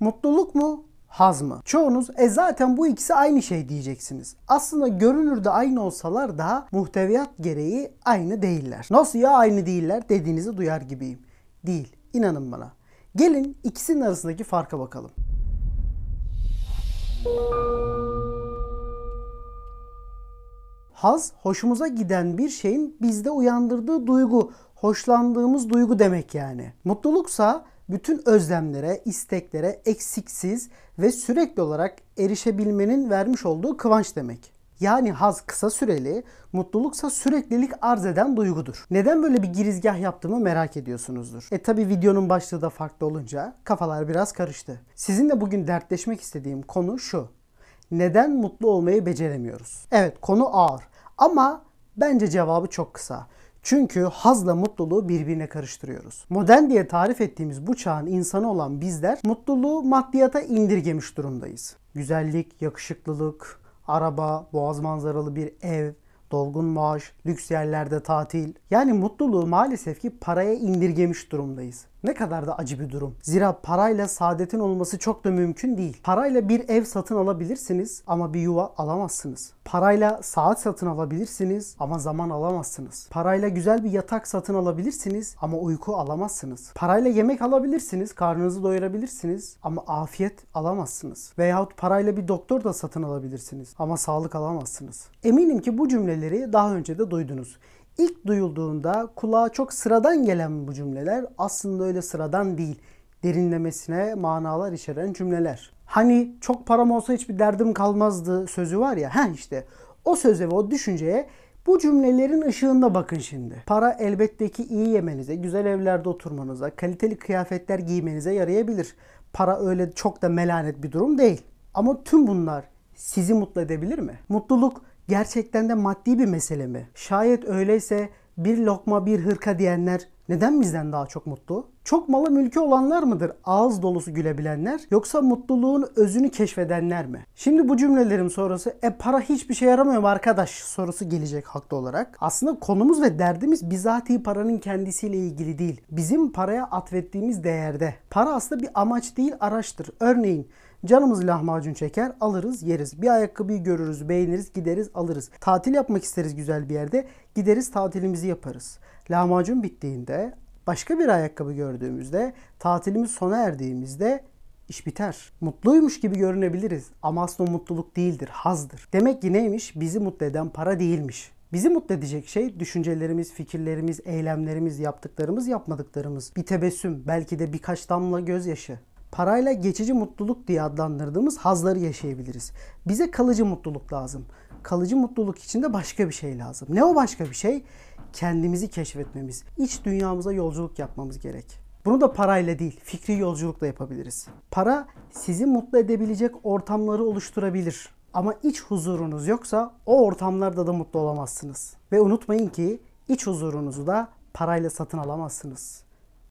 Mutluluk mu? Haz mı? Çoğunuz e zaten bu ikisi aynı şey diyeceksiniz. Aslında görünürde aynı olsalar da muhteviyat gereği aynı değiller. Nasıl ya aynı değiller dediğinizi duyar gibiyim. Değil. İnanın bana. Gelin ikisinin arasındaki farka bakalım. Haz, hoşumuza giden bir şeyin bizde uyandırdığı duygu, hoşlandığımız duygu demek yani. Mutluluksa bütün özlemlere, isteklere eksiksiz ve sürekli olarak erişebilmenin vermiş olduğu kıvanç demek. Yani haz kısa süreli, mutluluksa süreklilik arz eden duygudur. Neden böyle bir girizgah yaptığımı merak ediyorsunuzdur. E tabi videonun başlığı da farklı olunca kafalar biraz karıştı. Sizinle bugün dertleşmek istediğim konu şu. Neden mutlu olmayı beceremiyoruz? Evet konu ağır ama bence cevabı çok kısa. Çünkü hazla mutluluğu birbirine karıştırıyoruz. Modern diye tarif ettiğimiz bu çağın insanı olan bizler mutluluğu maddiyata indirgemiş durumdayız. Güzellik, yakışıklılık, araba, boğaz manzaralı bir ev, dolgun maaş, lüks yerlerde tatil. Yani mutluluğu maalesef ki paraya indirgemiş durumdayız. Ne kadar da acı bir durum. Zira parayla saadetin olması çok da mümkün değil. Parayla bir ev satın alabilirsiniz ama bir yuva alamazsınız. Parayla saat satın alabilirsiniz ama zaman alamazsınız. Parayla güzel bir yatak satın alabilirsiniz ama uyku alamazsınız. Parayla yemek alabilirsiniz, karnınızı doyurabilirsiniz ama afiyet alamazsınız. Veyahut parayla bir doktor da satın alabilirsiniz ama sağlık alamazsınız. Eminim ki bu cümleleri daha önce de duydunuz. İlk duyulduğunda kulağa çok sıradan gelen bu cümleler aslında öyle sıradan değil. Derinlemesine manalar içeren cümleler. Hani çok param olsa hiçbir derdim kalmazdı sözü var ya. Ha işte o söze ve o düşünceye bu cümlelerin ışığında bakın şimdi. Para elbette ki iyi yemenize, güzel evlerde oturmanıza, kaliteli kıyafetler giymenize yarayabilir. Para öyle çok da melanet bir durum değil. Ama tüm bunlar sizi mutlu edebilir mi? Mutluluk gerçekten de maddi bir mesele mi? Şayet öyleyse bir lokma bir hırka diyenler neden bizden daha çok mutlu? Çok malı mülkü olanlar mıdır ağız dolusu gülebilenler yoksa mutluluğun özünü keşfedenler mi? Şimdi bu cümlelerim sonrası e para hiçbir şey yaramıyor mu arkadaş sorusu gelecek haklı olarak. Aslında konumuz ve derdimiz bizatihi paranın kendisiyle ilgili değil. Bizim paraya atfettiğimiz değerde. Para aslında bir amaç değil araçtır. Örneğin Canımız lahmacun çeker, alırız, yeriz. Bir ayakkabıyı görürüz, beğeniriz, gideriz, alırız. Tatil yapmak isteriz güzel bir yerde, gideriz tatilimizi yaparız. Lahmacun bittiğinde, başka bir ayakkabı gördüğümüzde, tatilimiz sona erdiğimizde iş biter. Mutluymuş gibi görünebiliriz ama aslında mutluluk değildir, hazdır. Demek ki neymiş? Bizi mutlu eden para değilmiş. Bizi mutlu edecek şey düşüncelerimiz, fikirlerimiz, eylemlerimiz, yaptıklarımız, yapmadıklarımız. Bir tebessüm, belki de birkaç damla gözyaşı parayla geçici mutluluk diye adlandırdığımız hazları yaşayabiliriz. Bize kalıcı mutluluk lazım. Kalıcı mutluluk için de başka bir şey lazım. Ne o başka bir şey? Kendimizi keşfetmemiz, iç dünyamıza yolculuk yapmamız gerek. Bunu da parayla değil, fikri yolculukla yapabiliriz. Para sizi mutlu edebilecek ortamları oluşturabilir. Ama iç huzurunuz yoksa o ortamlarda da mutlu olamazsınız. Ve unutmayın ki iç huzurunuzu da parayla satın alamazsınız.